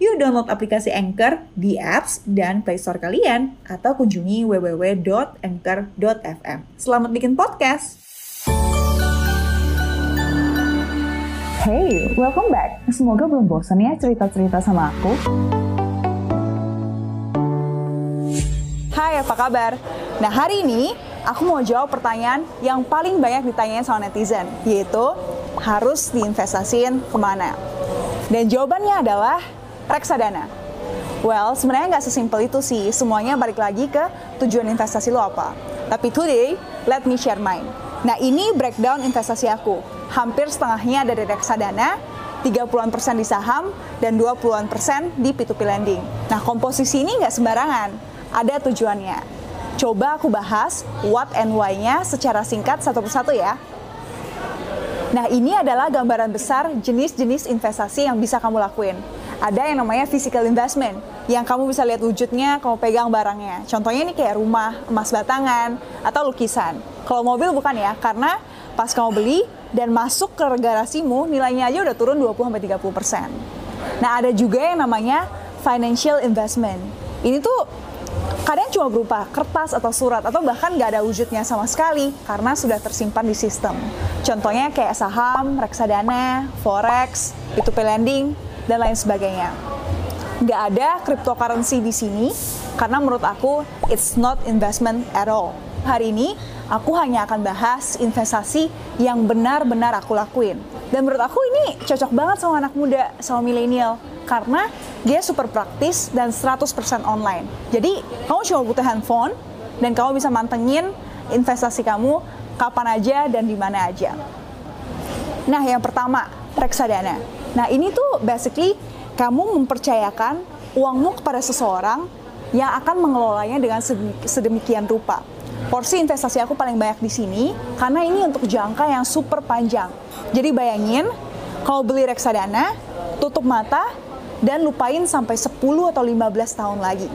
Yuk download aplikasi Anchor di apps dan Play Store kalian atau kunjungi www.anchor.fm. Selamat bikin podcast. Hey, welcome back. Semoga belum bosan ya cerita-cerita sama aku. Hai, apa kabar? Nah, hari ini aku mau jawab pertanyaan yang paling banyak ditanyain sama netizen, yaitu harus diinvestasiin ke mana? Dan jawabannya adalah reksadana. Well, sebenarnya nggak sesimpel itu sih. Semuanya balik lagi ke tujuan investasi lo apa. Tapi today, let me share mine. Nah, ini breakdown investasi aku. Hampir setengahnya ada di reksadana, 30-an persen di saham, dan 20-an persen di P2P lending. Nah, komposisi ini nggak sembarangan. Ada tujuannya. Coba aku bahas what and why-nya secara singkat satu persatu ya. Nah, ini adalah gambaran besar jenis-jenis investasi yang bisa kamu lakuin ada yang namanya physical investment yang kamu bisa lihat wujudnya, kamu pegang barangnya. Contohnya ini kayak rumah, emas batangan, atau lukisan. Kalau mobil bukan ya, karena pas kamu beli dan masuk ke garasimu, nilainya aja udah turun 20-30%. Nah ada juga yang namanya financial investment. Ini tuh kadang cuma berupa kertas atau surat atau bahkan nggak ada wujudnya sama sekali karena sudah tersimpan di sistem. Contohnya kayak saham, reksadana, forex, P2P lending, dan lain sebagainya. Nggak ada cryptocurrency di sini karena menurut aku it's not investment at all. Hari ini aku hanya akan bahas investasi yang benar-benar aku lakuin. Dan menurut aku ini cocok banget sama anak muda, sama milenial karena dia super praktis dan 100% online. Jadi kamu cuma butuh handphone dan kamu bisa mantengin investasi kamu kapan aja dan di mana aja. Nah, yang pertama, reksadana. Nah ini tuh basically kamu mempercayakan uangmu kepada seseorang yang akan mengelolanya dengan sedemikian rupa. Porsi investasi aku paling banyak di sini karena ini untuk jangka yang super panjang. Jadi bayangin kalau beli reksadana, tutup mata dan lupain sampai 10 atau 15 tahun lagi.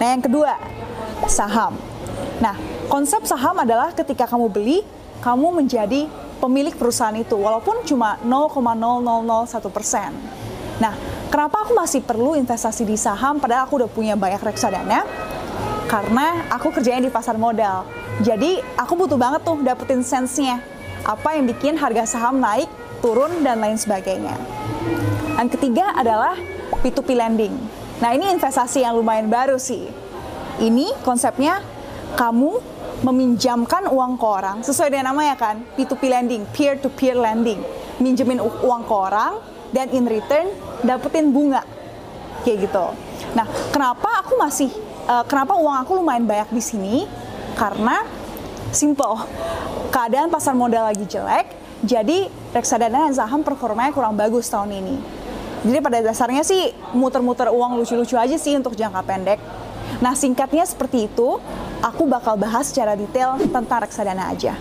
Nah, yang kedua, saham. Nah, konsep saham adalah ketika kamu beli, kamu menjadi pemilik perusahaan itu, walaupun cuma 0,0001 persen. Nah, kenapa aku masih perlu investasi di saham padahal aku udah punya banyak reksadana? Karena aku kerjanya di pasar modal. Jadi, aku butuh banget tuh dapetin sensenya. Apa yang bikin harga saham naik, turun, dan lain sebagainya. Yang ketiga adalah P2P lending. Nah, ini investasi yang lumayan baru sih. Ini konsepnya kamu meminjamkan uang ke orang sesuai dengan namanya kan P2P lending, peer to peer lending. Minjemin uang ke orang dan in return dapetin bunga. Kayak gitu. Nah, kenapa aku masih uh, kenapa uang aku lumayan banyak di sini? Karena simple. Keadaan pasar modal lagi jelek, jadi reksadana dan saham performanya kurang bagus tahun ini. Jadi pada dasarnya sih muter-muter uang lucu-lucu aja sih untuk jangka pendek. Nah singkatnya seperti itu, aku bakal bahas secara detail tentang reksadana aja.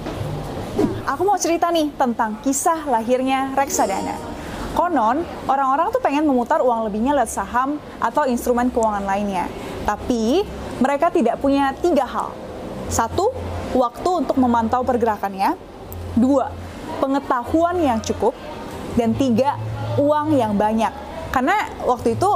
Aku mau cerita nih tentang kisah lahirnya reksadana. Konon, orang-orang tuh pengen memutar uang lebihnya lewat saham atau instrumen keuangan lainnya. Tapi, mereka tidak punya tiga hal. Satu, waktu untuk memantau pergerakannya. Dua, pengetahuan yang cukup. Dan tiga, uang yang banyak. Karena waktu itu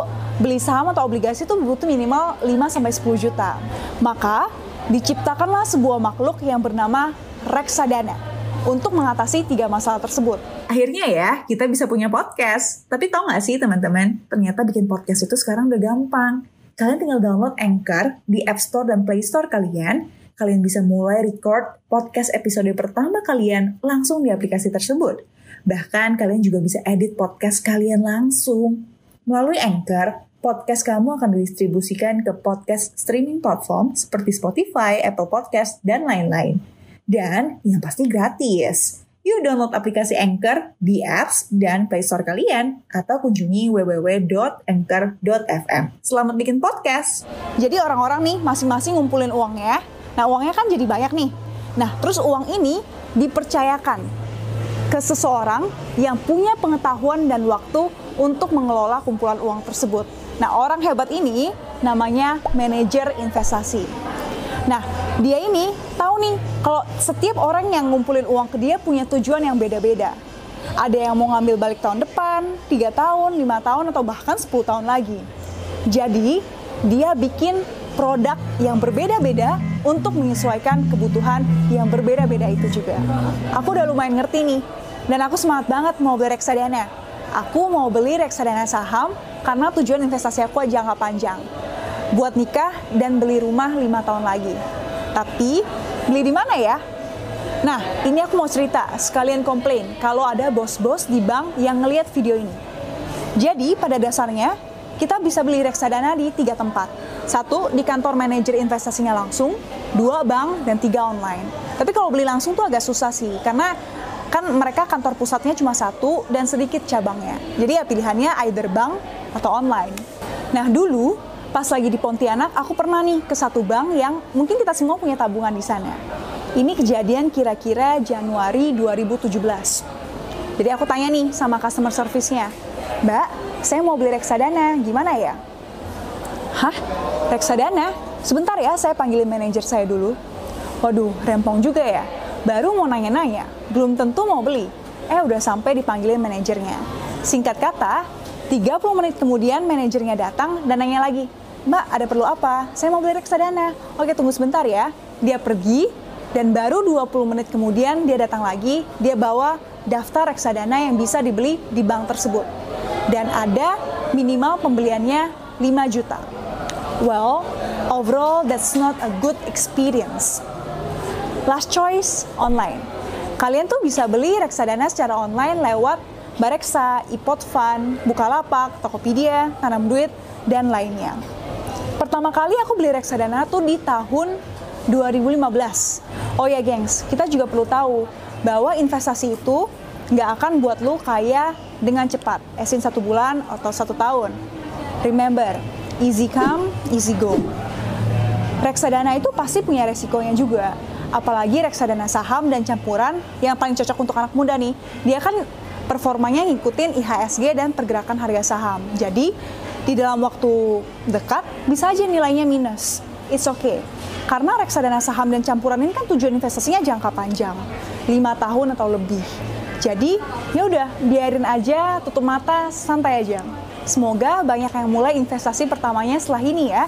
beli saham atau obligasi itu butuh minimal 5-10 juta. Maka diciptakanlah sebuah makhluk yang bernama reksadana untuk mengatasi tiga masalah tersebut. Akhirnya ya, kita bisa punya podcast. Tapi tau gak sih teman-teman, ternyata bikin podcast itu sekarang udah gampang. Kalian tinggal download Anchor di App Store dan Play Store kalian. Kalian bisa mulai record podcast episode pertama kalian langsung di aplikasi tersebut. Bahkan kalian juga bisa edit podcast kalian langsung. Melalui Anchor, podcast kamu akan didistribusikan ke podcast streaming platform seperti Spotify, Apple Podcast, dan lain-lain. Dan yang pasti gratis. Yuk download aplikasi Anchor di apps dan Play Store kalian atau kunjungi www.anchor.fm. Selamat bikin podcast. Jadi orang-orang nih masing-masing ngumpulin uangnya. Nah uangnya kan jadi banyak nih. Nah terus uang ini dipercayakan ke seseorang yang punya pengetahuan dan waktu untuk mengelola kumpulan uang tersebut. Nah orang hebat ini namanya manajer investasi. Nah, dia ini tahu nih kalau setiap orang yang ngumpulin uang ke dia punya tujuan yang beda-beda. Ada yang mau ngambil balik tahun depan, 3 tahun, 5 tahun, atau bahkan 10 tahun lagi. Jadi, dia bikin produk yang berbeda-beda untuk menyesuaikan kebutuhan yang berbeda-beda itu juga. Aku udah lumayan ngerti nih, dan aku semangat banget mau beli reksadana. Aku mau beli reksadana saham karena tujuan investasi aku jangka panjang buat nikah dan beli rumah lima tahun lagi. Tapi beli di mana ya? Nah, ini aku mau cerita, sekalian komplain kalau ada bos-bos di bank yang ngelihat video ini. Jadi, pada dasarnya, kita bisa beli reksadana di tiga tempat. Satu, di kantor manajer investasinya langsung, dua bank, dan tiga online. Tapi kalau beli langsung tuh agak susah sih, karena kan mereka kantor pusatnya cuma satu dan sedikit cabangnya. Jadi ya pilihannya either bank atau online. Nah dulu pas lagi di Pontianak, aku pernah nih ke satu bank yang mungkin kita semua punya tabungan di sana. Ini kejadian kira-kira Januari 2017. Jadi aku tanya nih sama customer service-nya, Mbak, saya mau beli reksadana, gimana ya? Hah? Reksadana? Sebentar ya, saya panggilin manajer saya dulu. Waduh, rempong juga ya. Baru mau nanya-nanya, belum tentu mau beli. Eh, udah sampai dipanggilin manajernya. Singkat kata, 30 menit kemudian manajernya datang dan nanya lagi, Mbak, ada perlu apa? Saya mau beli reksadana. Oke, tunggu sebentar ya. Dia pergi, dan baru 20 menit kemudian dia datang lagi, dia bawa daftar reksadana yang bisa dibeli di bank tersebut. Dan ada minimal pembeliannya 5 juta. Well, overall that's not a good experience. Last choice, online. Kalian tuh bisa beli reksadana secara online lewat Bareksa, Ipot Fund, Bukalapak, Tokopedia, Tanam Duit, dan lainnya. Pertama kali aku beli reksadana tuh di tahun 2015. Oh ya gengs, kita juga perlu tahu bahwa investasi itu nggak akan buat lu kaya dengan cepat, esin satu bulan atau satu tahun. Remember, easy come, easy go. Reksadana itu pasti punya resikonya juga. Apalagi reksadana saham dan campuran yang paling cocok untuk anak muda nih. Dia kan performanya ngikutin IHSG dan pergerakan harga saham. Jadi, di dalam waktu dekat bisa aja nilainya minus. It's okay. Karena reksadana saham dan campuran ini kan tujuan investasinya jangka panjang, 5 tahun atau lebih. Jadi, ya udah, biarin aja, tutup mata, santai aja. Semoga banyak yang mulai investasi pertamanya setelah ini ya.